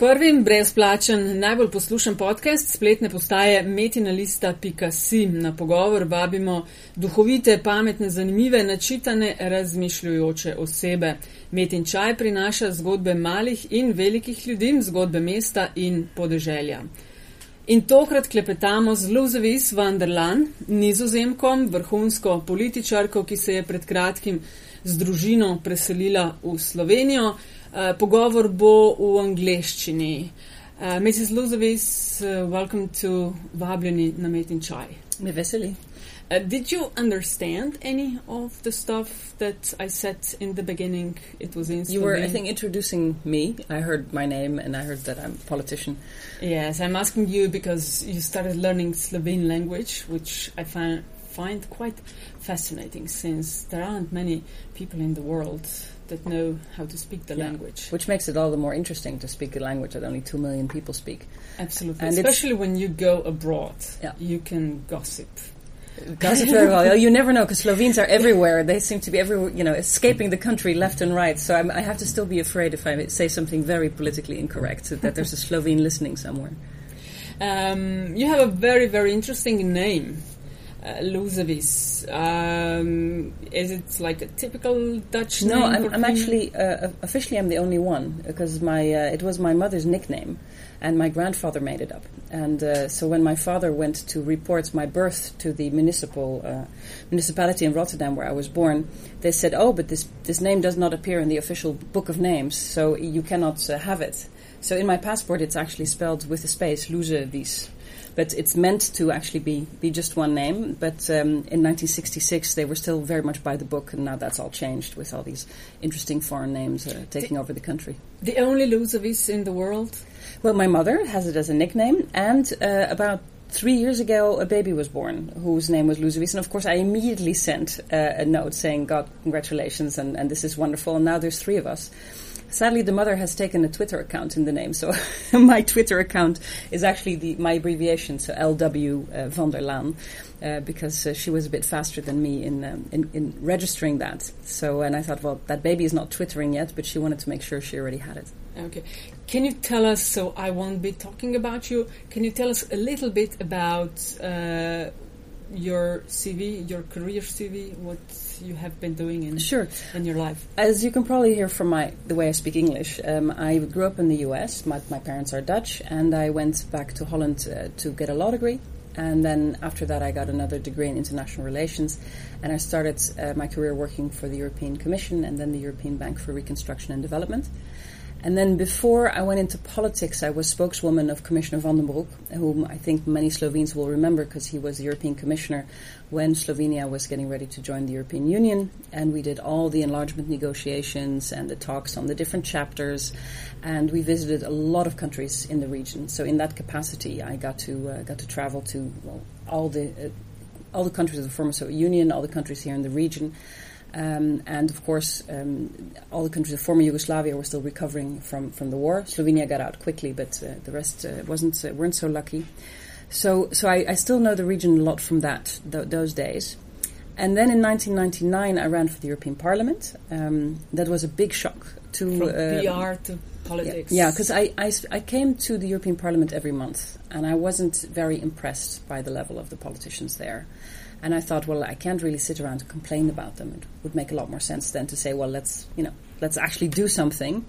Prvi in brezplačen, najbolj poslušan podcast spletne postaje metinalista.si. Na pogovor vabimo duhovite, pametne, zanimive, načitane, razmišljujoče osebe. Metin čaj prinaša zgodbe malih in velikih ljudi, zgodbe mesta in podeželja. In tokrat klepetamo z Luzevis van der Laan, nizozemkom, vrhunsko političarko, ki se je pred kratkim z družino preselila v Slovenijo. Uh, pogovor bo v angleščini. Uh, Mrs. Lousewies, uh, welcome to Vabljeni na Metin Čaj. Me veseli. Uh, did you understand any of the stuff that I said in the beginning? It was in You were, I think, introducing me. I heard my name and I heard that I'm a politician. Yes, I'm asking you because you started learning Slovene language, which I find find quite fascinating since there aren't many people in the world that know how to speak the Yeah. language. Which makes it all the more interesting to speak a language that only two million people speak. Absolutely. And Especially when you go abroad, Yeah. you can gossip. Gossip very well. Oh, You never know because Slovenes are everywhere. They seem to be everywhere, you know, escaping the country left and right. So I'm, I have to still be afraid if I say something very politically incorrect that there's a Slovene listening somewhere. Um, you have a very, very interesting name, uh, Lousewies. Um, is it like a typical Dutch No, name? I'm, I'm actually uh, officially I'm the only one because my uh, it was my mother's nickname, and my grandfather made it up. And uh, so when my father went to report my birth to the municipal uh, municipality in Rotterdam where I was born, they said, "Oh, but this this name does not appear in the official book of names, so you cannot uh, have it." So in my passport, it's actually spelled with a space, Lousewies. But it's meant to actually be, be just one name. But um, in 1966, they were still very much by the book, and now that's all changed with all these interesting foreign names uh, taking over the country. The only Lousewies in the world? Well, my mother has it as a nickname, and uh, about three years ago, a baby was born whose name was Lousewies. And of course, I immediately sent uh, a note saying, God, congratulations, and, and this is wonderful. And now there's three of us. Sadly, the mother has taken a Twitter account in the name, so my Twitter account is actually the, my abbreviation, so LW uh, van der Laan, uh, because uh, she was a bit faster than me in, um, in in registering that. So, and I thought, well, that baby is not twittering yet, but she wanted to make sure she already had it. Okay. Can you tell us, so I won't be talking about you, can you tell us a little bit about uh, your CV, your career CV, what you have been doing in, Sure. in your life? As you can probably hear from my the way I speak English, um, I grew up in the U.S. My, my parents are Dutch, and I went back to Holland uh, to get a law degree. And then after that, I got another degree in international relations, and I started uh, my career working for the European Commission and then the European Bank for Reconstruction and Development. And then before I went into politics, I was spokeswoman of Commissioner Van den Broek, whom I think many Slovenes will remember because he was the European Commissioner when Slovenia was getting ready to join the European Union. And we did all the enlargement negotiations and the talks on the different chapters. And we visited a lot of countries in the region. So in that capacity, I got to uh, got to travel to well, all the uh, all the countries of the former Soviet Union, all the countries here in the region. Um, and of course, um, all the countries of former Yugoslavia were still recovering from, from the war. Slovenia got out quickly, but uh, the rest uh, wasn't uh, weren't so lucky. So, so I, I still know the region a lot from that th- those days. And then in 1999, I ran for the European Parliament. Um, that was a big shock to From uh, PR to politics? yeah, because I I came to the European Parliament every month, and I wasn't very impressed by the level of the politicians there. And I thought, well, I can't really sit around and complain about them. It would make a lot more sense than to say, well, let's you know, let's actually do something.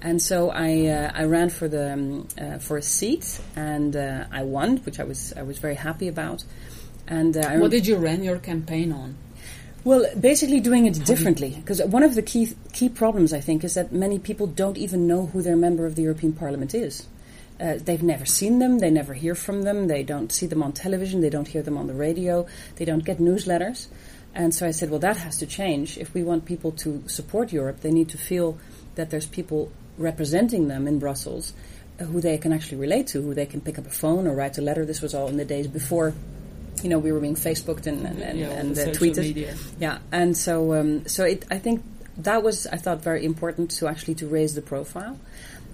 And so I, uh, I ran for the um, uh, for a seat, and uh, I won, which I was I was very happy about. And uh, What did you run your campaign on? well, basically doing it differently. Because one of the key key problems, I think, is that many people don't even know who their member of the European Parliament is. Uh, they've never seen them, they never hear from them, they don't see them on television, they don't hear them on the radio, they don't get newsletters. And so I said, well, that has to change. If we want people to support Europe, they need to feel that there's people representing them in Brussels uh, who they can actually relate to, who they can pick up a phone or write a letter. This was all in the days before, you know, we were being Facebooked and, and, and, Yeah, and uh, tweeted. media. Yeah, and so um, so it, I think that was I thought very important to actually to raise the profile.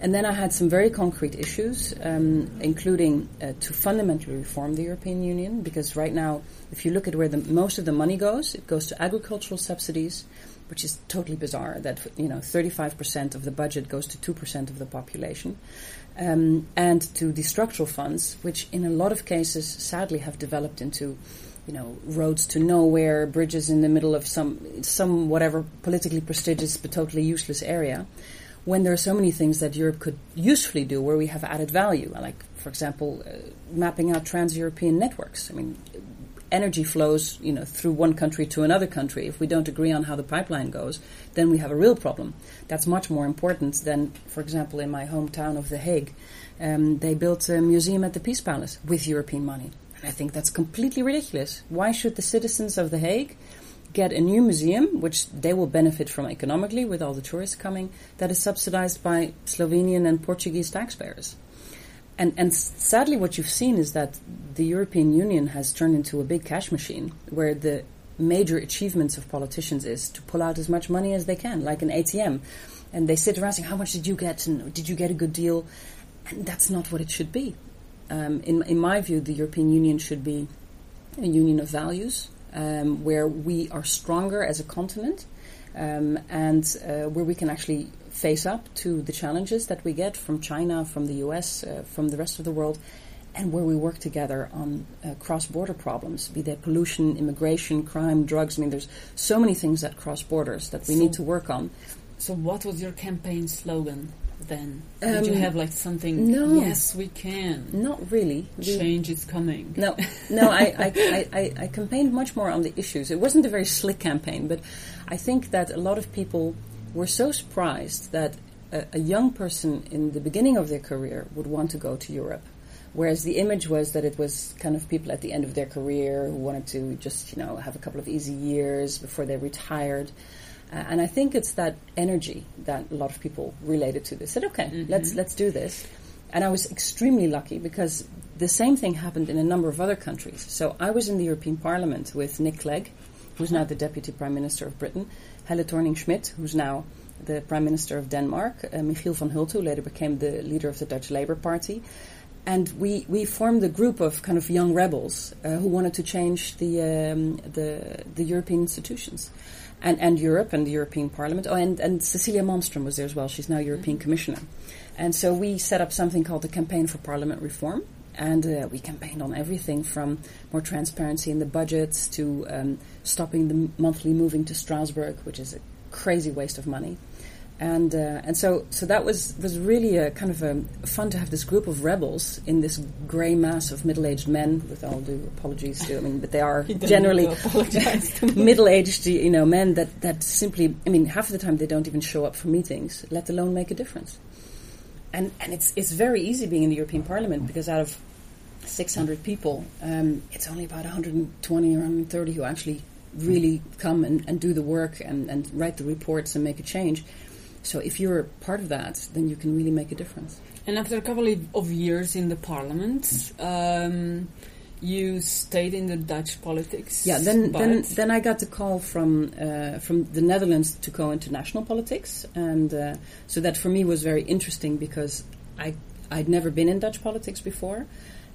And then I had some very concrete issues, um, including uh, to fundamentally reform the European Union, because right now, if you look at where the most of the money goes, it goes to agricultural subsidies, which is totally bizarre. That you know, 35% of the budget goes to 2% of the population, um, and to the structural funds, which in a lot of cases, sadly, have developed into you know, roads to nowhere, bridges in the middle of some some whatever politically prestigious but totally useless area. When there are so many things that Europe could usefully do, where we have added value, like for example, uh, mapping out trans-European networks. I mean, energy flows, you know, through one country to another country. If we don't agree on how the pipeline goes, then we have a real problem. That's much more important than, for example, in my hometown of The Hague, um, they built a museum at the Peace Palace with European money. And I think that's completely ridiculous. Why should the citizens of The Hague get a new museum, which they will benefit from economically with all the tourists coming, that is subsidized by Slovenian and Portuguese taxpayers? And, and sadly, what you've seen is that the European Union has turned into a big cash machine where the major achievements of politicians is to pull out as much money as they can, like an ATM. And they sit around saying, How much did you get? And did you get a good deal? And that's not what it should be. Um, in, in my view, the European Union should be a union of values um, where we are stronger as a continent um, and uh, where we can actually face up to the challenges that we get from China, from the US, uh, from the rest of the world, and where we work together on uh, cross border problems, be they pollution, immigration, crime, drugs. I mean, there's so many things that cross borders that we so, need to work on. So, what was your campaign slogan? Then? Um, Did you have like something? No. Yes, we can. Not really. Change is coming. No, no. I, I, I, I, campaigned much more on the issues. It wasn't a very slick campaign, but I think that a lot of people were so surprised that a, a young person in the beginning of their career would want to go to Europe. Whereas the image was that it was kind of people at the end of their career who wanted to just, you know, have a couple of easy years before they retired. Uh, and I think it's that energy that a lot of people related to this. Said, okay, mm-hmm. let's let's do this. And I was extremely lucky because the same thing happened in a number of other countries. So I was in the European Parliament with Nick Clegg, who's now the Deputy Prime Minister of Britain, Helle Thorning-Schmidt, who's now the Prime Minister of Denmark, uh, Michiel van Hulten, who later became the leader of the Dutch Labour Party. And we, we formed a group of kind of young rebels uh, who wanted to change the, um, the, the European institutions and, and Europe and the European Parliament. Oh, and, and Cecilia Malmström was there as well. She's now European mm-hmm. Commissioner. And so we set up something called the Campaign for Parliament Reform. And uh, we campaigned on everything from more transparency in the budgets to um, stopping the monthly moving to Strasbourg, which is a crazy waste of money and uh, and so so that was was really a kind of a fun to have this group of rebels in this grey mass of middle-aged men. With all due apologies to, I mean, but they are generally middle-aged, you know, men that that simply, I mean, half of the time they don't even show up for meetings, let alone make a difference. And and it's it's very easy being in the European Parliament because out of 600 people, um, it's only about 120 or 130 who actually really come and, and do the work and, and write the reports and make a change. So if you're part of that, then you can really make a difference. And after a couple of years in the parliament, um, you stayed in the Dutch politics. Yeah, then then, then I got the call from uh, from the Netherlands to go into national politics, and uh, so that for me was very interesting because I I'd never been in Dutch politics before,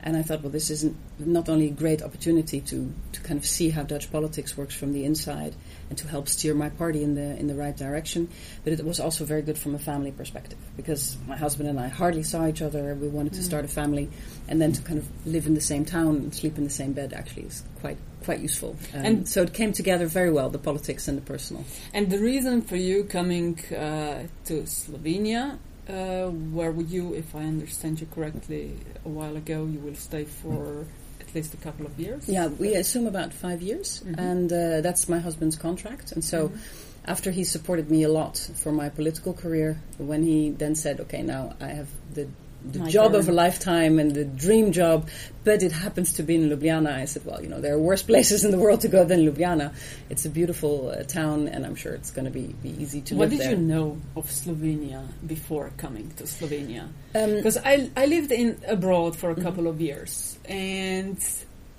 and I thought, well, this is not only a great opportunity to, to kind of see how Dutch politics works from the inside and to help steer my party in the in the right direction, but it was also very good from a family perspective because my husband and I hardly saw each other. We wanted to mm. start a family, and then to kind of live in the same town and sleep in the same bed actually is quite quite useful. Um, and so it came together very well, the politics and the personal. And the reason for you coming uh, to Slovenia uh, where would you, if I understand you correctly, a while ago, you will stay for at least a couple of years? Yeah, we assume about five years, mm-hmm. and uh, that's my husband's contract. And so, mm-hmm. after he supported me a lot for my political career, when he then said, "Okay, now I have the the My job of a lifetime and the dream job, but it happens to be in Ljubljana. I said, well, you know, there are worse places in the world to go than Ljubljana. It's a beautiful uh, town, and I'm sure it's going to be, be easy to what live there. What did you know of Slovenia before coming to Slovenia? Because um, I, I lived in abroad for a mm-hmm. couple of years, and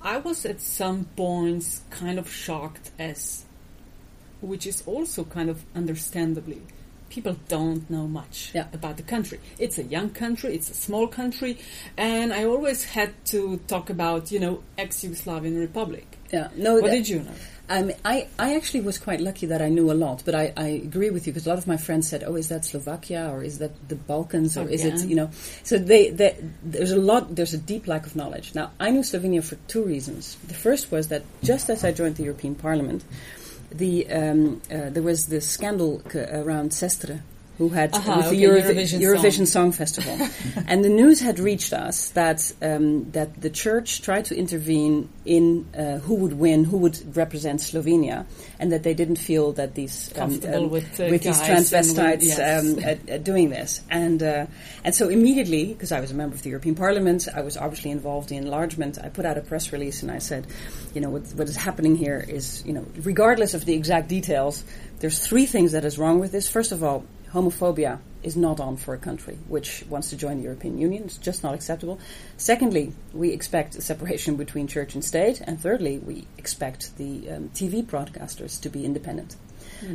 I was at some points kind of shocked as, which is also kind of understandably people don't know much yeah. about the country. It's a young country, it's a small country, and I always had to talk about, you know, ex-Yugoslavian Republic. Yeah, no. What did you know? Um, I, I actually was quite lucky that I knew a lot, but I, I agree with you because a lot of my friends said, "Oh, is that Slovakia or is that the Balkans or is it you know?" So they, they, there's a lot, there's a deep lack of knowledge. Now, I knew Slovenia for two reasons. The first was that just as I joined the European Parliament, the um, uh, there was this scandal around Sestre who had Aha, with okay, the Eurovi- Eurovision Eurovision, Song. Song Festival, and the news had reached us that um, that the church tried to intervene in uh, who would win, who would represent Slovenia, and that they didn't feel that these um, um, with, uh, these with- transvestites yes. um, uh, uh, doing this, and uh, and so immediately, because I was a member of the European Parliament, I was obviously involved in enlargement. I put out a press release and I said, you know, what, what is happening here is, you know, regardless of the exact details, there's three things that is wrong with this. First of all, homophobia is not on for a country which wants to join the European Union. It's just not acceptable. Secondly, we expect a separation between church and state. And thirdly, we expect the um, TV broadcasters to be independent.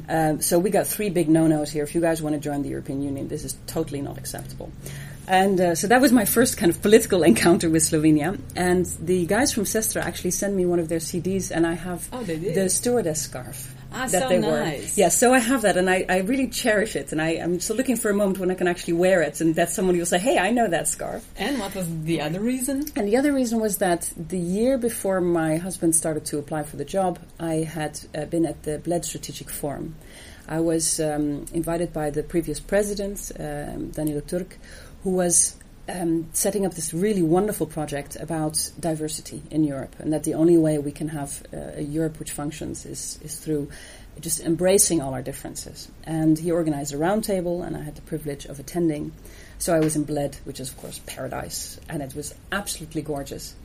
Um, so we got three big no-nos here. If you guys want to join the European Union, this is totally not acceptable. And uh, so that was my first kind of political encounter with Slovenia. And the guys from Sestra actually sent me one of their CDs, and I have Oh, the stewardess scarf. Ah, that so they nice. wore. Yeah, so I have that, and I, I really cherish it. And I, I'm still looking for a moment when I can actually wear it, and that somebody will say, "Hey, I know that scarf." And what was the other reason? And the other reason was that the year before my husband started to apply for the job, I had uh, been at the Bled Strategic Forum. I was um, invited by the previous president, um, Danilo Turk, who was um, setting up this really wonderful project about diversity in Europe, and that the only way we can have uh, a Europe which functions is, is through just embracing all our differences. And he organized a roundtable, and I had the privilege of attending. So I was in Bled, which is of course paradise, and it was absolutely gorgeous.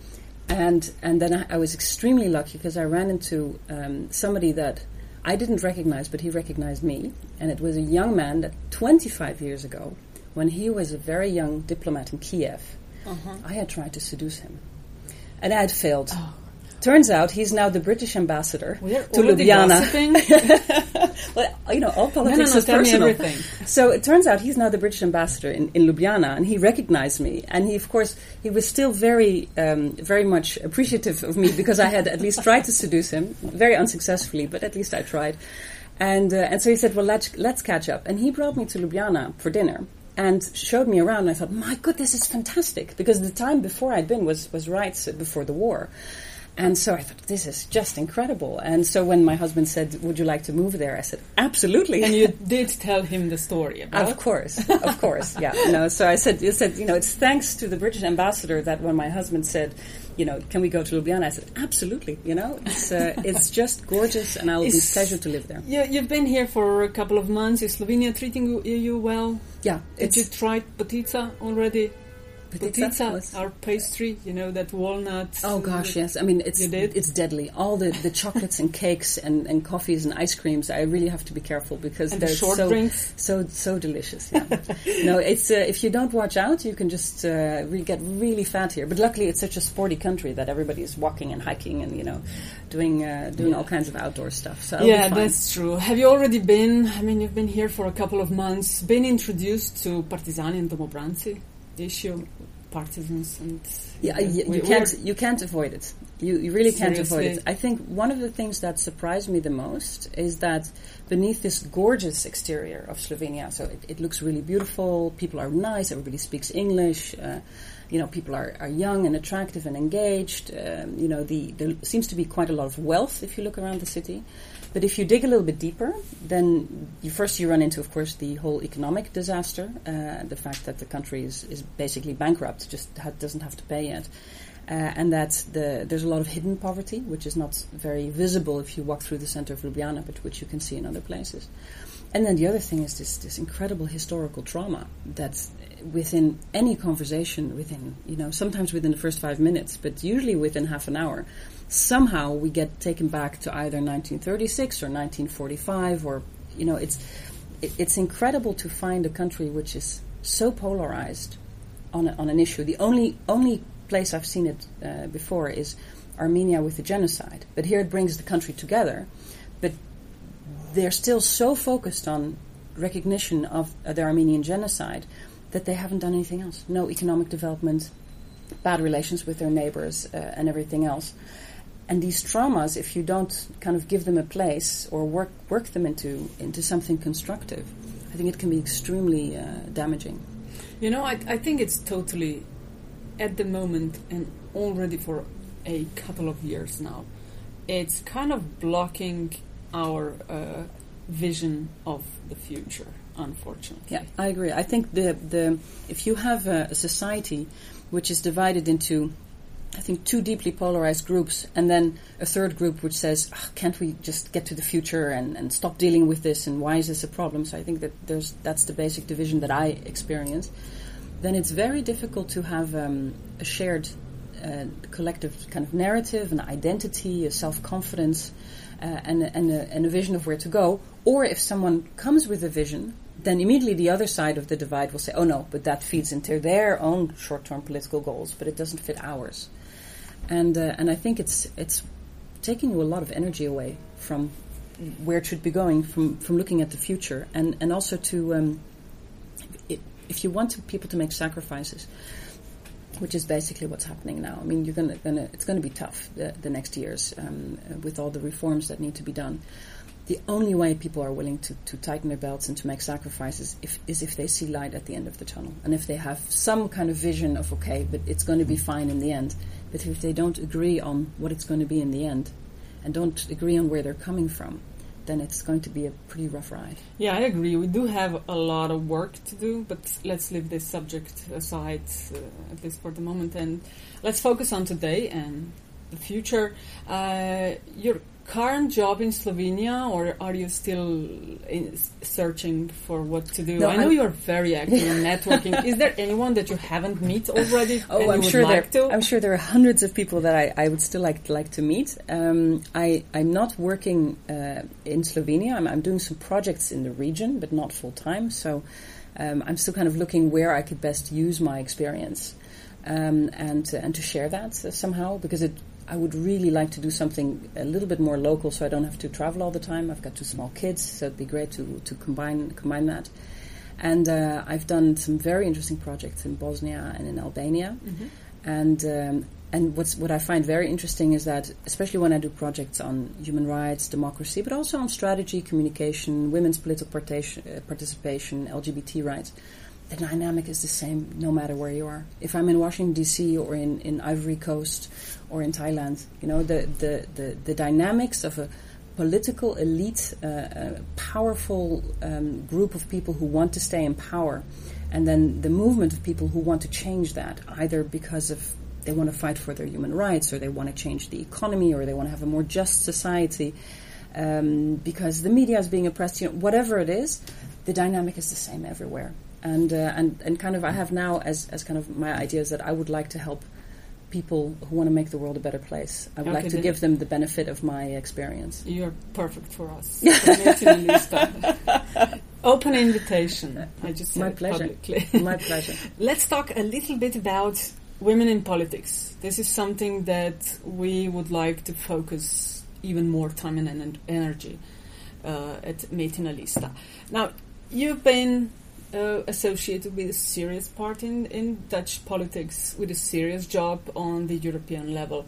And and then I, I was extremely lucky because I ran into um, somebody that I didn't recognize, but he recognized me, and it was a young man that 25 years ago, when he was a very young diplomat in Kiev, I had tried to seduce him, and I had failed. Turns out he's now the British ambassador We're to Ljubljana. Well, you know, all politics No, no, no, is tell me personal. everything. So it turns out he's now the British ambassador in, in Ljubljana, and he recognized me. And he, of course, he was still very, um, very much appreciative of me because I had at least tried to seduce him, very unsuccessfully, but at least I tried. And uh, and so he said, "Well, let's let's catch up." And he brought me to Ljubljana for dinner and showed me around. And I thought, "My goodness, this is fantastic!" Because the time before I'd been was was right before the war. And so I thought, this is just incredible. And so when my husband said, Would you like to move there? I said, Absolutely. and you did tell him the story about Of course, of course, yeah. No, so I said, you said, you know, it's thanks to the British ambassador that when my husband said, you know, can we go to Ljubljana? I said, absolutely. You know, it's uh, it's just gorgeous, and I will be pleasure to live there. You, you've been here for a couple of months. Is Slovenia treating you, you well? Yeah, Did you try potica already? Was- our pastry, you know, that walnut. Oh gosh, yes. I mean, it's it's deadly. All the, the chocolates and cakes and, and coffees and ice creams. I really have to be careful because And they're short so drinks? so so delicious. Yeah. no, it's uh, if you don't watch out, you can just uh, re- get really fat here. But luckily, it's such a sporty country that everybody is walking and hiking and you know doing uh, doing all kinds of outdoor stuff. So Yeah, that's true. Have you already been? I mean, you've been here for a couple of months. Been introduced to Partizani and Domobranci issue, partisans and Yeah, you, we- you can't you can't avoid it. You, you really can't avoid it. I think one of the things that surprised me the most is that beneath this gorgeous exterior of Slovenia, so it, it looks really beautiful. People are nice. Everybody speaks English. Uh, you know, people are, are young and attractive and engaged. Um, you know, the there seems to be quite a lot of wealth if you look around the city. But if you dig a little bit deeper, then you first you run into, of course, the whole economic disaster, uh, the fact that the country is, is basically bankrupt, just ha- doesn't have to pay yet, uh, and that the, there's a lot of hidden poverty, which is not very visible if you walk through the center of Ljubljana, but which you can see in other places. And then the other thing is this, this incredible historical trauma that's within any conversation, within, you know, sometimes within the first five minutes, but usually within half an hour, somehow we get taken back to either 1936 or 1945 or, you know, it's, it, it's incredible to find a country which is so polarized on, a, on an issue. The only, only place I've seen it uh, before is Armenia with the genocide. But here it brings the country together. But they're still so focused on recognition of uh, the Armenian genocide that they haven't done anything else. No economic development, bad relations with their neighbors, uh, and everything else. And these traumas, if you don't kind of give them a place or work work them into into something constructive, I think it can be extremely uh, damaging. You know, I, I think it's totally at the moment and already for a couple of years now, it's kind of blocking our uh, vision of the future. Unfortunately, yeah, I agree. I think the the if you have a, a society which is divided into I think two deeply polarized groups, and then a third group which says, oh, "Can't we just get to the future and, and stop dealing with this? And why is this a problem?" So I think that there's that's the basic division that I experience. Then it's very difficult to have um, a shared uh, collective kind of narrative, an identity, a self confidence, uh, and, and, a, and a vision of where to go. Or if someone comes with a vision then immediately the other side of the divide will say, oh no, but that feeds into their own short term political goals, but it doesn't fit ours and uh, and I think it's it's taking you a lot of energy away from where it should be going from from looking at the future and and also to um, it, if you want to, people to make sacrifices which is basically what's happening now. I mean, you're gonna, gonna it's going to be tough the, the next years um, with all the reforms that need to be done the only way people are willing to, to tighten their belts and to make sacrifices if, is if they see light at the end of the tunnel and if they have some kind of vision of okay but it's going to be fine in the end. But if they don't agree on what it's going to be in the end and don't agree on where they're coming from then it's going to be a pretty rough ride. Yeah i agree. We do have a lot of work to do but let's leave this subject aside uh, at least for the moment. And let's focus on today and the future. Uh, you're current job in Slovenia, or are you still searching for what to do? No, I know I'm you're very active in networking. Is there anyone that you haven't met already? Oh, I'm sure like there. To? I'm sure there are hundreds of people that I, I would still like like to meet. Um, I I'm not working uh, in Slovenia. I'm, I'm doing some projects in the region, but not full time. So um, I'm still kind of looking where I could best use my experience. Um, and uh, and to share that uh, somehow because it I would really like to do something a little bit more local, so I don't have to travel all the time. I've got two small kids, so it'd be great to to combine combine that. And uh, I've done some very interesting projects in Bosnia and in Albania. Mm-hmm. And um, and what's what I find very interesting is that, especially when I do projects on human rights, democracy, but also on strategy, communication, women's political participation, uh, participation LGBT rights the dynamic is the same no matter where you are. If I'm in Washington D.C. or in, in Ivory Coast or in Thailand, you know the the, the, the dynamics of a political elite, uh, a powerful um, group of people who want to stay in power, and then the movement of people who want to change that, either because of they want to fight for their human rights, or they want to change the economy, or they want to have a more just society, um, because the media is being oppressed. You know, whatever it is, the dynamic is the same everywhere and uh, and and kind of I have now as as kind of my ideas that I would like to help people who want to make the world a better place. I would okay, like to give them the benefit of my experience. You're perfect for us. Open invitation. I just my pleasure. Publicly. my pleasure. Let's talk a little bit about women in politics. This is something that we would like to focus even more time and energy uh, at Metina Lista. Now, you've been uh, associated with a serious part in, in Dutch politics, with a serious job on the European level.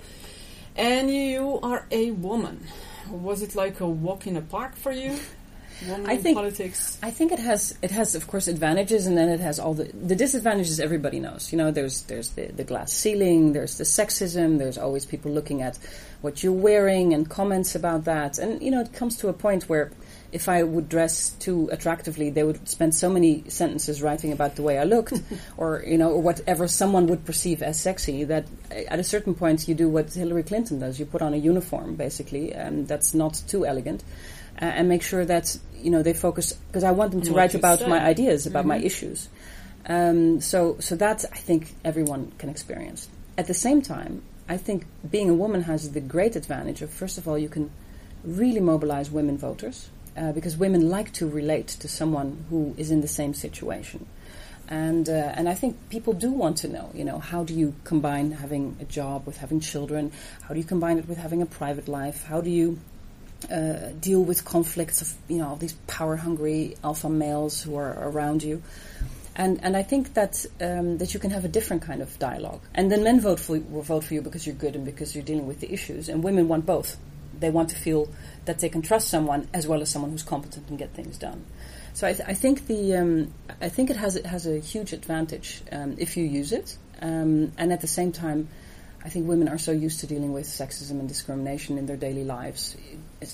And you are a woman. Was it like a walk in a park for you? Woman I think politics. I think it has it has of course advantages and then it has all the the disadvantages everybody knows. You know, there's there's the, the glass ceiling, there's the sexism, there's always people looking at what you're wearing and comments about that. And you know, it comes to a point where if I would dress too attractively, they would spend so many sentences writing about the way I looked, or you know, or whatever someone would perceive as sexy. That at a certain point, you do what Hillary Clinton does: you put on a uniform, basically, and that's not too elegant, uh, and make sure that you know they focus because I want them to write about say. my ideas, about mm-hmm. my issues. Um, so, so that I think everyone can experience. At the same time, I think being a woman has the great advantage of first of all, you can really mobilize women voters uh, because women like to relate to someone who is in the same situation. And, uh, and I think people do want to know, you know, how do you combine having a job with having children? How do you combine it with having a private life? How do you uh, deal with conflicts of, you know, these power hungry alpha males who are around you? And, and I think that um, that you can have a different kind of dialogue, and then men vote for will vote for you because you're good and because you're dealing with the issues, and women want both. They want to feel that they can trust someone as well as someone who's competent and get things done. So I, th- I think the um, I think it has it has a huge advantage um, if you use it, um, and at the same time, I think women are so used to dealing with sexism and discrimination in their daily lives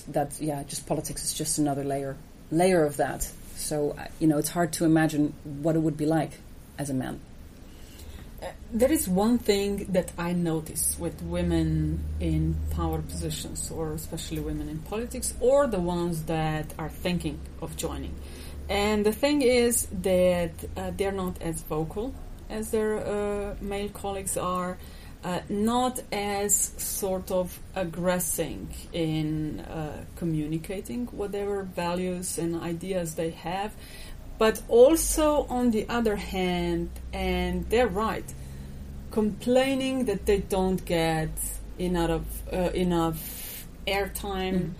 that yeah, just politics is just another layer layer of that. So uh, you know, it's hard to imagine what it would be like as a man. Uh, there is one thing that I notice with women in power positions, or especially women in politics, or the ones that are thinking of joining. And the thing is that uh, they're not as vocal as their uh, male colleagues are uh, not as sort of aggressing in uh, communicating whatever values and ideas they have, but also on the other hand, and they're right, complaining that they don't get enough uh, enough airtime. Mm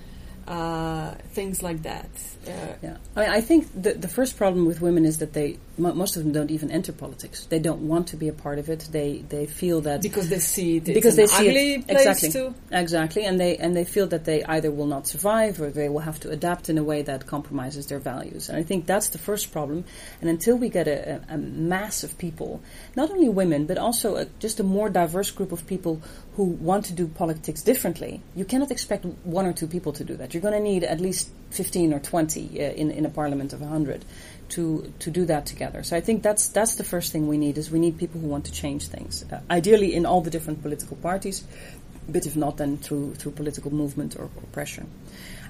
uh, things like that. Uh, yeah, I, mean, I think the the first problem with women is that they most of them don't even enter politics. They don't want to be a part of it. They they feel that because they see it because they see it exactly too. exactly, and they and they feel that they either will not survive or they will have to adapt in a way that compromises their values. And I think that's the first problem. And until we get a, a, a mass of people, not only women but also a, just a more diverse group of people who want to do politics differently, you cannot expect one or two people to do that. You're going to need at least 15 or 20 uh, in, in a parliament of 100 to, to do that together. So I think that's, that's the first thing we need is we need people who want to change things. Uh, ideally in all the different political parties, but if not, then through, through political movement or, or pressure.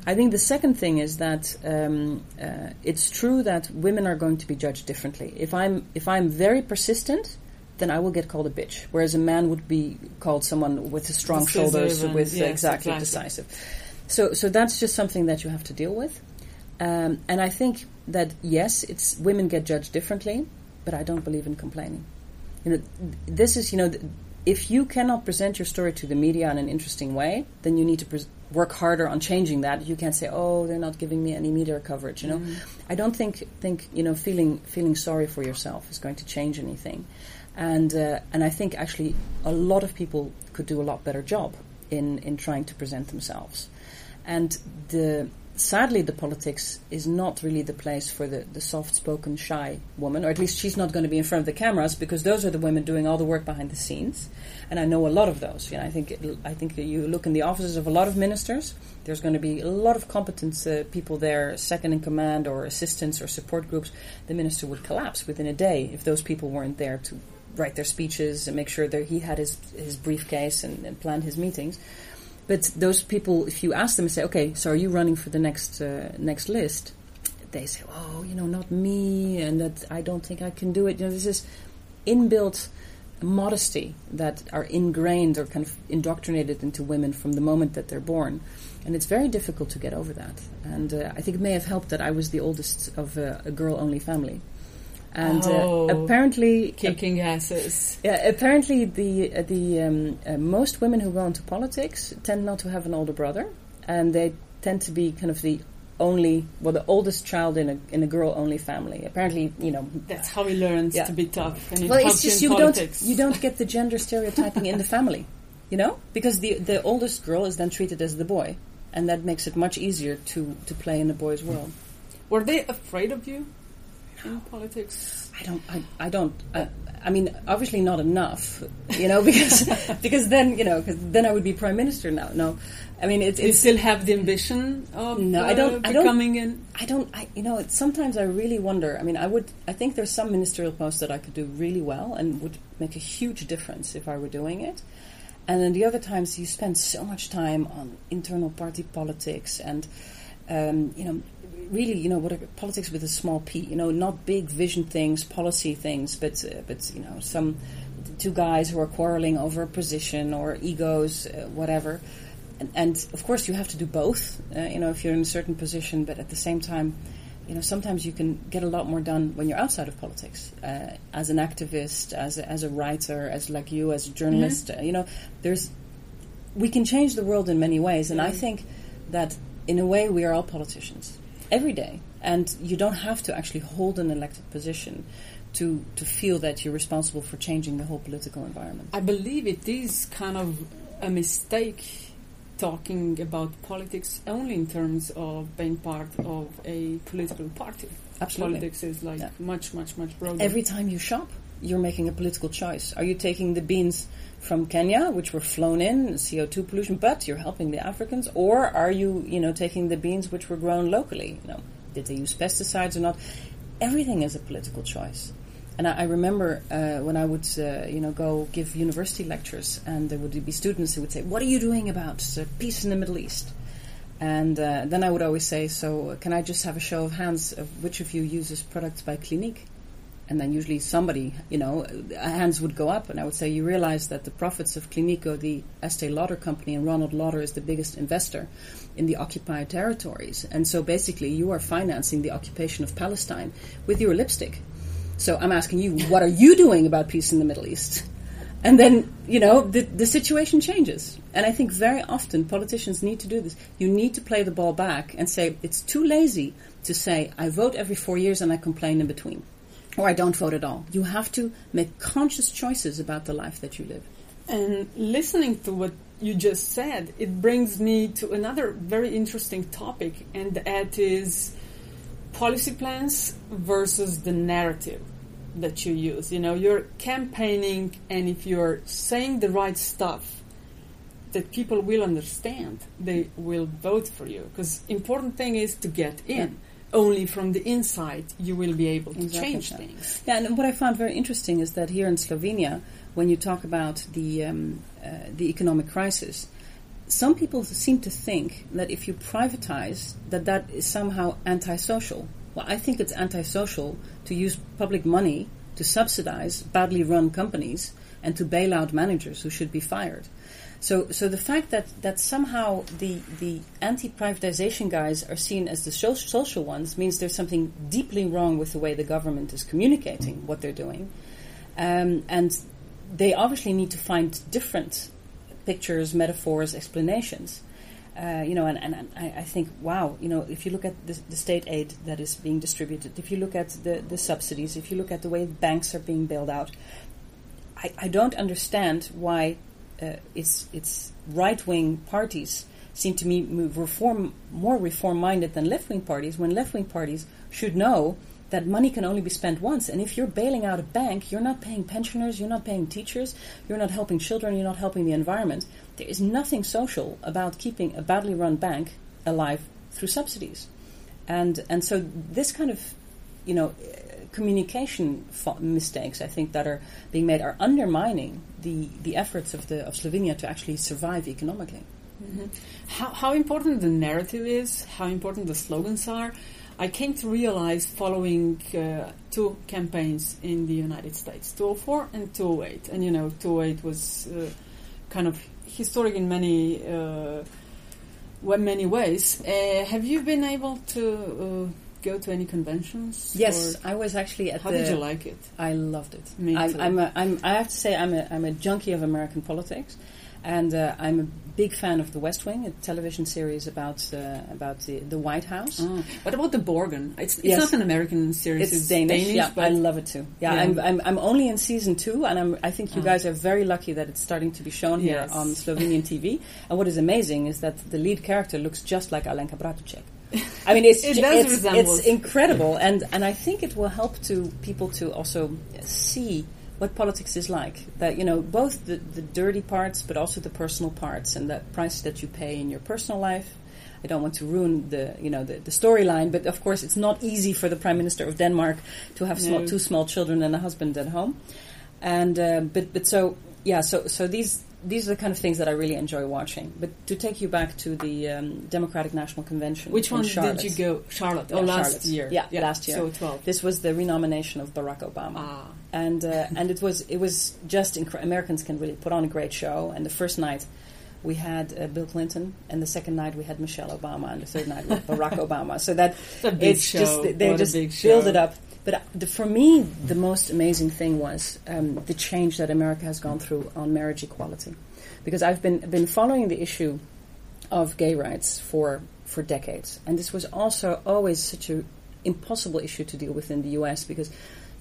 I think the second thing is that um, uh, it's true that women are going to be judged differently. If I'm if I'm very persistent, then I will get called a bitch. Whereas a man would be called someone with strong decisive shoulders, with yes, exactly, exactly, decisive. So, so that's just something that you have to deal with. Um, and I think that yes, it's women get judged differently, but I don't believe in complaining. You know, this is you know, if you cannot present your story to the media in an interesting way, then you need to pre- work harder on changing that. You can't say, "Oh, they're not giving me any media coverage." You know, mm. I don't think think you know feeling feeling sorry for yourself is going to change anything and uh, and I think actually a lot of people could do a lot better job in in trying to present themselves, and the sadly the politics is not really the place for the, the soft spoken shy woman or at least she's not going to be in front of the cameras because those are the women doing all the work behind the scenes and I know a lot of those you know I think I think you look in the offices of a lot of ministers there's going to be a lot of competent uh, people there second in command or assistants or support groups the minister would collapse within a day if those people weren't there to write their speeches and make sure that he had his, his briefcase and, and planned his meetings. But those people, if you ask them and say, okay, so are you running for the next uh, next list? They say, oh, you know, not me, and that I don't think I can do it. You know, this is inbuilt modesty that are ingrained or kind of indoctrinated into women from the moment that they're born. And it's very difficult to get over that. And uh, I think it may have helped that I was the oldest of uh, a girl only family and uh, oh, uh, apparently kicking asses. Yeah, apparently the uh, the um, uh, most women who go into politics tend not to have an older brother, and they tend to be kind of the only well the oldest child in a in a girl only family. Apparently, you know that's how he learns yeah. to be tough. And well, it's just you politics. don't you don't get the gender stereotyping in the family, you know, because the the oldest girl is then treated as the boy, and that makes it much easier to to play in the boys' world. Were they afraid of you? In politics? I don't. I, I don't. I, I mean, obviously not enough, you know, because because then you know, because then I would be prime minister now. No, I mean, it's, you still have the ambition of no, uh, I don't, becoming I don't, in. I don't. I you know, sometimes I really wonder. I mean, I would. I think there's some ministerial posts that I could do really well and would make a huge difference if I were doing it. And then the other times you spend so much time on internal party politics and um, you know really, you know, what are politics with a small p. You know, not big vision things, policy things, but uh, but you know, some two guys who are quarreling over a position or egos, uh, whatever. And, and, of course, you have to do both. Uh, you know, if you're in a certain position, but at the same time, you know, sometimes you can get a lot more done when you're outside of politics, uh, as an activist, as a, as a writer, as like you, as a journalist. Mm-hmm. Uh, you know, there's we can change the world in many ways, and mm-hmm. I think that in a way we are all politicians every day. And you don't have to actually hold an elected position to to feel that you're responsible for changing the whole political environment. I believe it is kind of a mistake talking about politics only in terms of being part of a political party. Absolutely. Politics is like Yeah. much, much, much broader. Every time you shop, you're making a political choice. Are you taking the beans from Kenya, which were flown in, CO2 pollution, but you're helping the Africans, or are you, you know, taking the beans which were grown locally? You know, did they use pesticides or not? Everything is a political choice. And I, I remember uh, when I would, uh, you know, go give university lectures, and there would be students who would say, "What are you doing about uh, peace in the Middle East?" And uh, then I would always say, "So can I just have a show of hands of which of you uses products by Clinique?" And then usually somebody, you know, hands would go up, and I would say, "You realize that the profits of Clinico, the Estee Lauder company, and Ronald Lauder is the biggest investor in the occupied territories, and so basically you are financing the occupation of Palestine with your lipstick." So I'm asking you, what are you doing about peace in the Middle East? And then, you know, the, the situation changes. And I think very often politicians need to do this. You need to play the ball back and say, it's too lazy to say, I vote every four years and I complain in between. Or I don't vote at all. You have to make conscious choices about the life that you live. And listening to what you just said, it brings me to another very interesting topic, and that is policy plans versus the narrative that you use. You know, you're campaigning, and if you're saying the right stuff that people will understand, they will vote for you. Because important thing is to get in. Only from the inside you will be able to Exactly change so. things. Yeah, and what I found very interesting is that here in Slovenia, when you talk about the um, uh, the economic crisis, some people seem to think that if you privatize, that that is somehow antisocial. Well, I think it's antisocial to use public money to subsidize badly run companies and to bail out managers who should be fired. So, so the fact that, that somehow the, the anti-privatization guys are seen as the so- social ones means there's something deeply wrong with the way the government is communicating what they're doing. Um, and they obviously need to find different pictures, metaphors, explanations. Uh, you know, and, and I, I think, wow, you know, if you look at the, the state aid that is being distributed, if you look at the, the subsidies, if you look at the way banks are being bailed out, I, I don't understand why uh, it's it's right wing parties seem to me move reform more reform minded than left wing parties when left wing parties should know that money can only be spent once. And if you're bailing out a bank you're not paying pensioners you're not paying teachers you're not helping children you're not helping the environment. There is nothing social about keeping a badly run bank alive through subsidies. And and so this kind of you know communication mistakes I think that are being made are undermining the, the efforts of the of Slovenia to actually survive economically. how, how important the narrative is, how important the slogans are. I came to realize following uh, two campaigns in the United States, 204 and 208. And you know, 208 was uh, kind of historic in many uh, many ways. Uh, have you been able to uh, go to any conventions? Yes, I was actually at how the. did you like it? I loved it. Me I'm, too. I'm, a, I'm, I have to say, I'm a, I'm a junkie of American politics, and uh, I'm a big fan of The West Wing, a television series about uh, about the, the White House. Oh, what about the Borgen? It's, it's Yes. not an American series. It's, Danish. yeah, but I love it too. Yeah, Yeah. I'm, I'm I'm only in season two, and I'm I think you Oh. guys are very lucky that it's starting to be shown here Yes. on Slovenian TV. And what is amazing is that the lead character looks just like Alenka Bratušek. I mean, it's It it's, it's incredible, and and I think it will help to people to also see what politics is like. That you know, both the, the dirty parts, but also the personal parts, and the price that you pay in your personal life. I don't want to ruin the you know the, the storyline, but of course it's not easy for the prime minister of Denmark to have small, No. two small children and a husband at home, and uh, but but so yeah, so so these these are the kind of things that I really enjoy watching. But to take you back to the um, Democratic National Convention, Which one did you go? Charlotte. Yeah, oh, last Charlotte. year. Yeah, last year. So 12. This was the renomination of Barack Obama, Ah. and uh, and it was it was just incre- Americans can really put on a great show. And the first night we had uh, Bill Clinton, and the second night we had Michelle Obama, and the third night we had Barack Obama. So that it's show. just they What just build it up. But uh, the, for me, the most amazing thing was um, the change that America has gone through on marriage equality, because I've been been following the issue of gay rights for for decades, and this was also always such an impossible issue to deal with in the U.S. because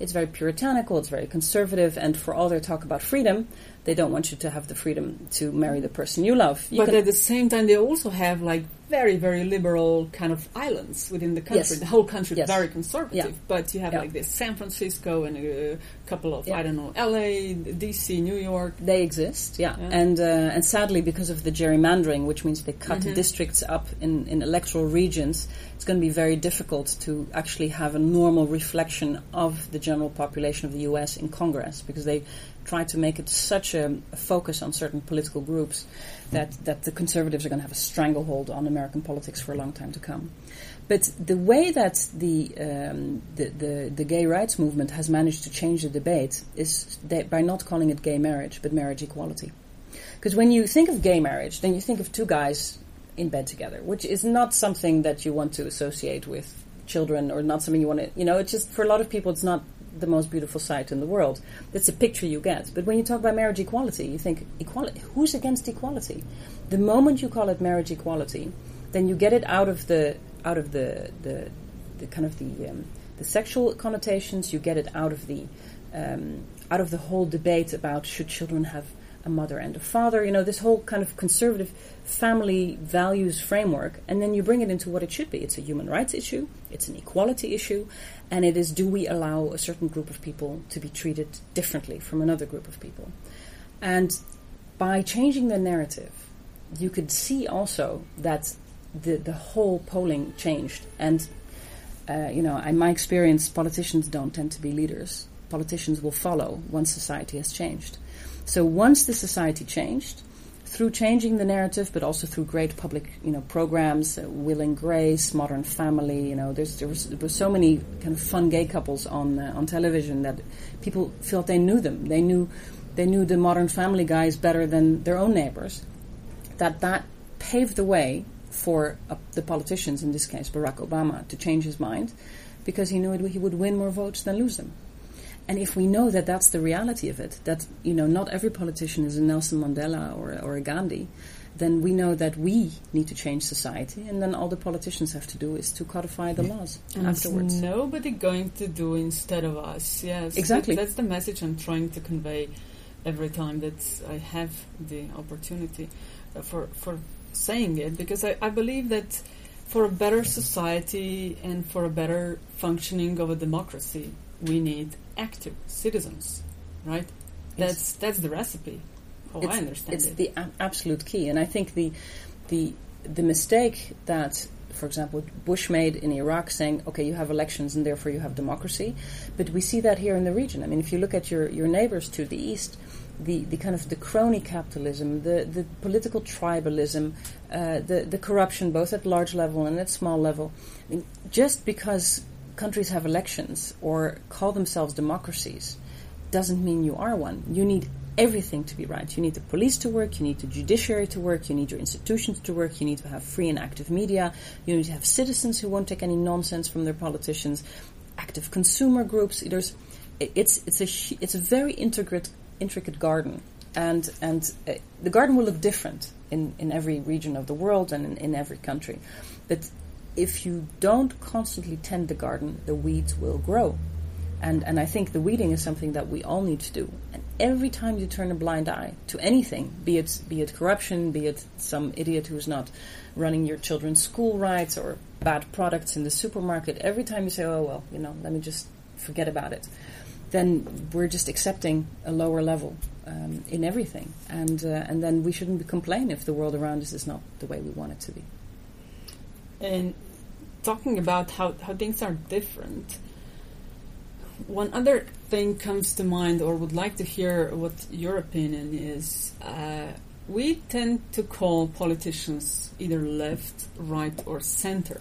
it's very puritanical, it's very conservative, and for all their talk about freedom, they don't want you to have the freedom to marry the person you love. You but at the same time, they also have like very, very liberal kind of islands within the country. Yes. The whole country Yes. is very conservative, Yeah. but you have Yeah. like this San Francisco and a couple of Yeah. I don't know L.A., D.C., New York. They exist, yeah, Yeah. and uh, and sadly, because of the gerrymandering, which means they cut Mm-hmm. districts up in, in electoral regions, it's going to be very difficult to actually have a normal reflection of the general population of the U.S. in Congress because they try to make it such a, a focus on certain political groups that that the conservatives are going to have a stranglehold on American politics for a long time to come. But the way that the, um, the, the the gay rights movement has managed to change the debate is by not calling it gay marriage, but marriage equality. Because when you think of gay marriage, then you think of two guys in bed together, which is not something that you want to associate with children or not something you want to, you know, it's just for a lot of people, it's not the most beautiful sight in the world. That's a picture you get. But when you talk about marriage equality, you think, equality, who's against equality? The moment you call it marriage equality, then you get it out of the, out of the, the, the kind of the, um, the sexual connotations, you get it out of the, um, out of the whole debate about should children have a mother and a father, you know, this whole kind of conservative family values framework, and then you bring it into what it should be. It's a human rights issue, it's an equality issue, and it is do we allow a certain group of people to be treated differently from another group of people? And by changing the narrative, you could see also that the, the whole polling changed. And, uh, you know, in my experience, politicians don't tend to be leaders. Politicians will follow once society has changed. So once the society changed, through changing the narrative, but also through great public, you know, programs, uh, Will and Grace, Modern Family. You know, there was, there was so many kind of fun gay couples on uh, on television that people felt they knew them. They knew they knew the Modern Family guys better than their own neighbors. That that paved the way for uh, the politicians, in this case Barack Obama, to change his mind, because he knew it, he would win more votes than lose them. And if we know that that's the reality of it, that you know not every politician is a Nelson Mandela or, or a Gandhi, then we know that we need to change society, and then all the politicians have to do is to codify the laws And it's afterwards. nobody going to do instead of us. Yes, Exactly. That- that's the message I'm trying to convey every time that I have the opportunity uh, for for saying it, because I, I believe that for a better society and for a better functioning of a democracy, we need active citizens, right? That's that's the recipe. How I understand it's it. the a- absolute key, and I think the the the mistake that, for example, Bush made in Iraq, saying, "Okay, you have elections, and therefore you have democracy," but we see that here in the region. I mean, if you look at your your neighbors to the east. The, the kind of the crony capitalism, the, the political tribalism, uh, the, the corruption, both at large level and at small level. I mean, just because countries have elections or call themselves democracies doesn't mean you are one. You need everything to be right. You need the police to work, you need the judiciary to work, you need your institutions to work, you need to have free and active media, you need to have citizens who won't take any nonsense from their politicians, active consumer groups. There's, it's it's a it's a very intricate intricate garden, and and uh, the garden will look different in in every region of the world and in, in every country, but if you don't constantly tend the garden, the weeds will grow. And, and I think the weeding is something that we all need to do. And every time you turn a blind eye to anything, be it be it corruption, be it some idiot who's not running your children's school rights or bad products in the supermarket, every time you say, "Oh well, you know, let me just forget about it," then we're just accepting a lower level um, in everything, and uh, and then we shouldn't complain if the world around us is not the way we want it to be. And talking about how, how things are different, one other thing comes to mind, or would like to hear what your opinion is. Uh, we tend to call politicians either left, right, or center.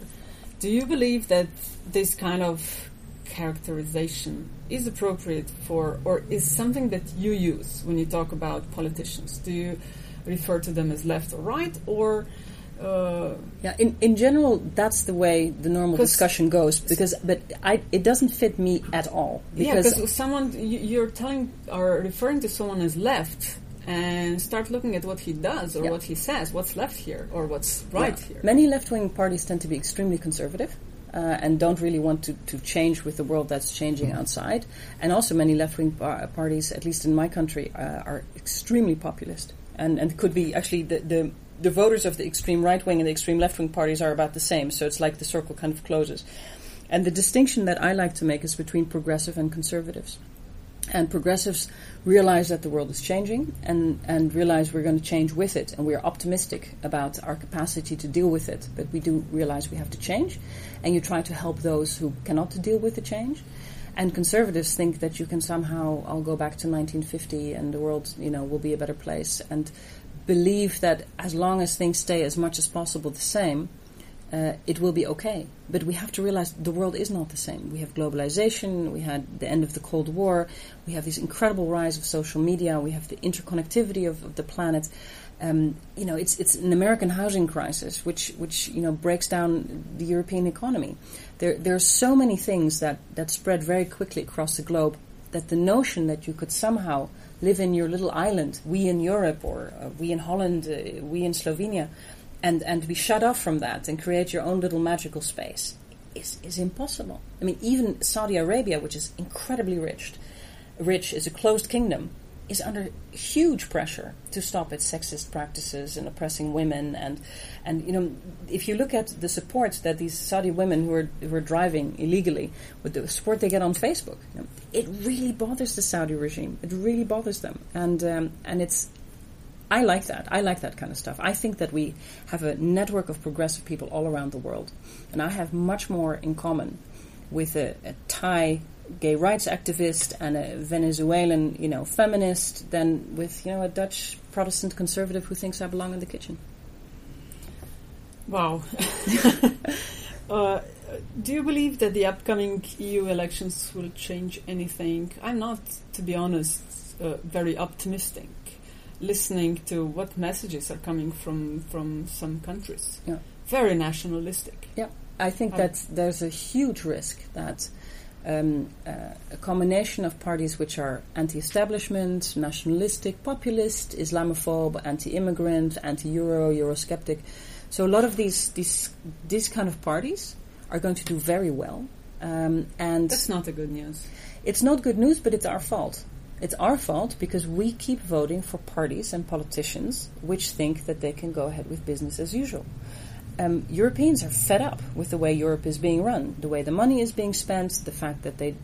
Do you believe that this kind of characterization is appropriate for, or is something that you use when you talk about politicians? Do you refer to them as left or right, or uh, Yeah, in, in general, that's the way the normal discussion goes. Because, but I, it doesn't fit me at all. yeah, Because because someone you- you're telling or referring to someone as left, and start looking at what he does or Yeah. what he says, what's left here or what's right yeah, here. many left-wing parties tend to be extremely conservative. uh, and don't really want to, to change with the world that's changing outside. And also, many left wing par- parties, at least in my country, uh, are extremely populist. And, and could be actually the, the, the voters of the extreme right wing and the extreme left wing parties are about the same. So it's like the circle kind of closes. And the distinction that I like to make is between progressive and conservatives. And progressives realize that the world is changing and, and realize we're going to change with it. And we're optimistic about our capacity to deal with it. But we do realize we have to change. And you try to help those who cannot deal with the change. And conservatives think that you can somehow, I'll go back to 1950 and the world, you know, will be a better place. And believe that as long as things stay as much as possible the same, uh, it will be okay. But we have to realize the world is not the same. We have globalization, we had the end of the Cold War, we have this incredible rise of social media, we have the interconnectivity of, of the planet. Um, you know, it's it's an American housing crisis, which which you know breaks down the European economy. There there are so many things that that spread very quickly across the globe that the notion that you could somehow live in your little island, we in Europe or uh, we in Holland, uh, we in Slovenia, and, and be shut off from that and create your own little magical space is, is impossible. I mean, even Saudi Arabia, which is incredibly rich, rich is a closed kingdom, is under huge pressure to stop its sexist practices and oppressing women. And, and you know, if you look at the support that these Saudi women who are, who are driving illegally, with the support they get on Facebook, you know, it really bothers the Saudi regime. It really bothers them. And, um, and it's I like that. I like that kind of stuff. I think that we have a network of progressive people all around the world, and I have much more in common with a, a Thai gay rights activist and a Venezuelan, you know, feminist than with you know a Dutch Protestant conservative who thinks I belong in the kitchen. Wow. uh, do you believe that the upcoming EU elections will change anything? I'm not, to be honest, uh, very optimistic listening to what messages are coming from from some countries. Yeah. Very nationalistic. Yeah, I think that there's a huge risk that um, uh, a combination of parties which are anti-establishment, nationalistic, populist, Islamophobe, anti-immigrant, anti-Euro, Eurosceptic. So a lot of these these these kind of parties are going to do very well. Um, and that's not a good news. It's not good news, but it's our fault it's our fault because we keep voting for parties and politicians which think that they can go ahead with business as usual. Um, Europeans are fed up with the way Europe is being run, the way the money is being spent, the fact that they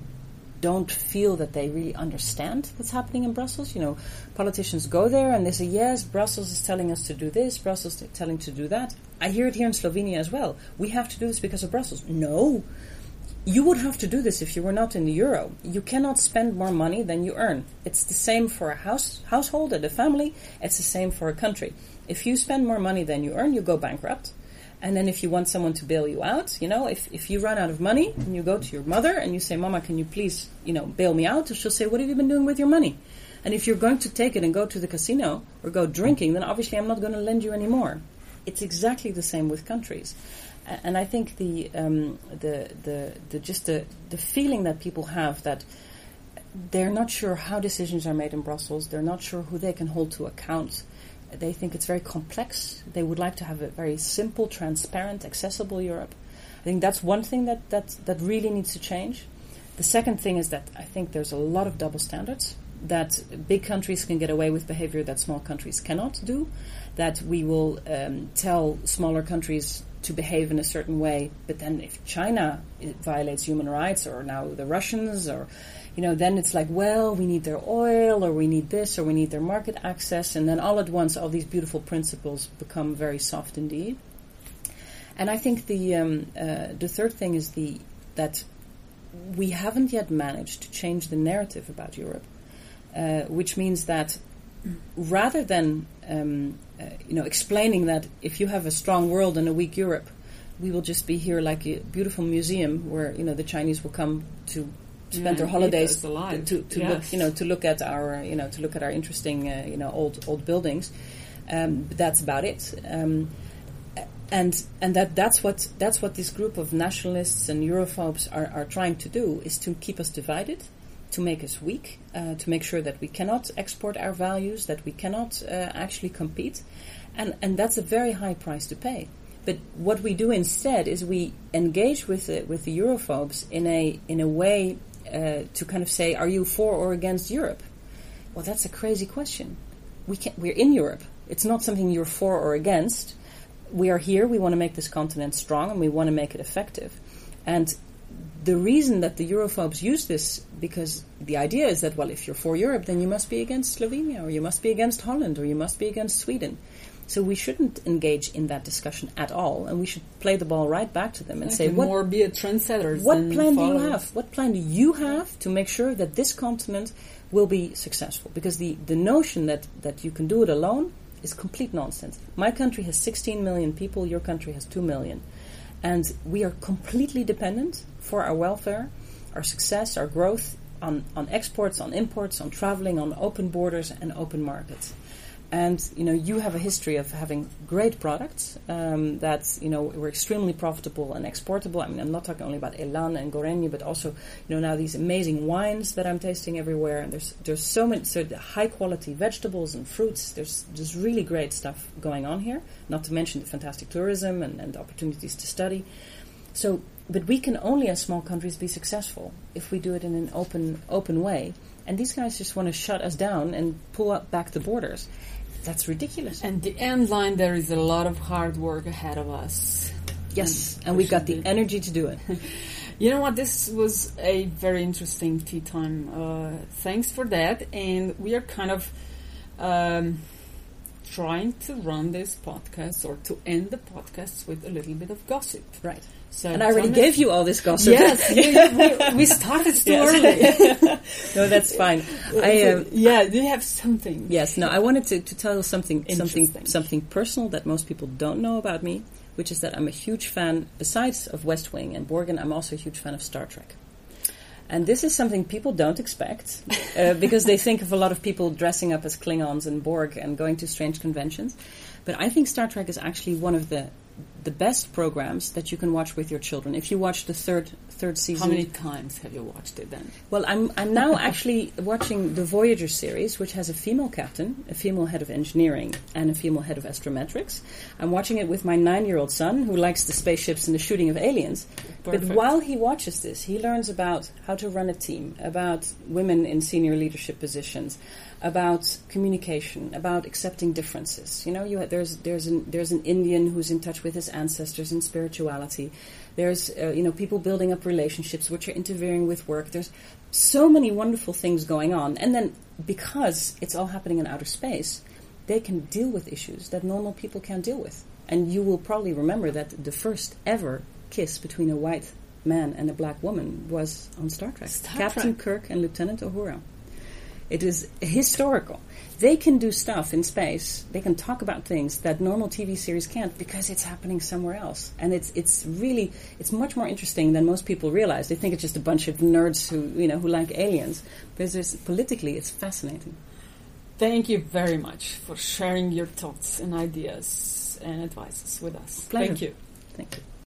don't feel that they really understand what's happening in Brussels. You know, politicians go there and they say, yes, Brussels is telling us to do this, Brussels is telling to do that. I hear it here in Slovenia as well. We have to do this because of Brussels. No, you would have to do this if you were not in the euro. You cannot spend more money than you earn. It's the same for a house, household and a family. It's the same for a country. If you spend more money than you earn, you go bankrupt. And then if you want someone to bail you out, you know, if, if you run out of money and you go to your mother and you say, Mama, can you please, you know, bail me out? She'll say, What have you been doing with your money? And if you're going to take it and go to the casino or go drinking, then obviously I'm not going to lend you anymore. It's exactly the same with countries and I think the um, the, the the just the the feeling that people have that they're not sure how decisions are made in Brussels. They're not sure who they can hold to account. They think it's very complex. They would like to have a very simple, transparent, accessible Europe. I think that's one thing that, that, that really needs to change. The second thing is that I think there's a lot of double standards, that big countries can get away with behavior that small countries cannot do, that we will um, tell smaller countries to behave in a certain way. But then if China violates human rights, or now the Russians, or you know, then it's like, well, we need their oil, or we need this, or we need their market access, and then all at once, all these beautiful principles become very soft indeed. And I think the um, uh, the third thing is the that we haven't yet managed to change the narrative about Europe, uh, which means that rather than um, uh, you know explaining that if you have a strong world and a weak Europe, we will just be here like a beautiful museum where you know the Chinese will come to spend their holidays to, to, to yes. look you know to look at our you know to look at our interesting uh, you know old old buildings. Um, that's about it. Um, and and that that's what that's what this group of nationalists and Europhobes are, are trying to do is to keep us divided to make us weak, uh, to make sure that we cannot export our values, that we cannot uh, actually compete. And, and that's a very high price to pay. But what we do instead is we engage with the, with the Europhobes in a in a way uh, to kind of say, "Are you for or against Europe?" Well, that's a crazy question. We can't, we're in Europe. It's not something you're for or against. We are here. We want to make this continent strong, and we want to make it effective. And the reason that the Europhobes use this, because the idea is that, well, if you're for Europe, then you must be against Slovenia, or you must be against Holland, or you must be against Sweden. So we shouldn't engage in that discussion at all, and we should play the ball right back to them and say, "What more be a trendsetter? What plan do you have? What plan do you have to make sure that this continent will be successful? Because the the notion that that you can do it alone is complete nonsense. My country has 16 million people. Your country has 2 million, and we are completely dependent for our welfare, our success, our growth on on exports, on imports, on traveling, on open borders and open markets. And you know, you have a history of having great products um, that you know were extremely profitable and exportable. I mean, I'm not talking only about Elan and Gorenje, but also you know now these amazing wines that I'm tasting everywhere. And there's there's so many so high quality vegetables and fruits. There's just really great stuff going on here. Not to mention the fantastic tourism and, and opportunities to study. So, but we can only as small countries be successful if we do it in an open open way. And these guys just want to shut us down and pull up back the borders. That's ridiculous. And the end line, there is a lot of hard work ahead of us. Yes, and, and we've got the energy to do it. you know what? This was a very interesting tea time. Uh, thanks for that. And we are kind of um, trying to run this podcast or to end the podcast with a little bit of gossip. Right. So and I already gave you all this gossip. Yes, we, we, started too yes. early. no, that's fine. I, um, yeah, do you have something? Yes. No, I wanted to, to tell you something, something, something personal that most people don't know about me, which is that I'm a huge fan. Besides of West Wing and Borgen, I'm also a huge fan of Star Trek. And this is something people don't expect uh, because they think of a lot of people dressing up as Klingons and Borg and going to strange conventions. But I think Star Trek is actually one of the the best programs that you can watch with your children. If you watch the third third season, how many times have you watched it then? Well, I'm I'm now actually watching the Voyager series, which has a female captain, a female head of engineering, and a female head of astrometrics. I'm watching it with my nine year old son, who likes the spaceships and the shooting of aliens. Perfect. But while he watches this, he learns about how to run a team, about women in senior leadership positions about communication, about accepting differences. You know, you there's there's an there's an Indian who's in touch with his ancestors and spirituality. There's uh, you know people building up relationships which are interfering with work. There's so many wonderful things going on, and then because it's all happening in outer space, they can deal with issues that normal people can't deal with. And you will probably remember that the first ever kiss between a white man and a black woman was on Star Trek. Star Captain Trek. Kirk and Lieutenant Uhura. It is historical. They can do stuff in space. They can talk about things that normal TV series can't because it's happening somewhere else. And it's it's really it's much more interesting than most people realize. They think it's just a bunch of nerds who you know who like aliens. But it's, politically, it's fascinating. Thank you very much for sharing your thoughts and ideas and advices with us. Pleasure. Thank you. Thank you.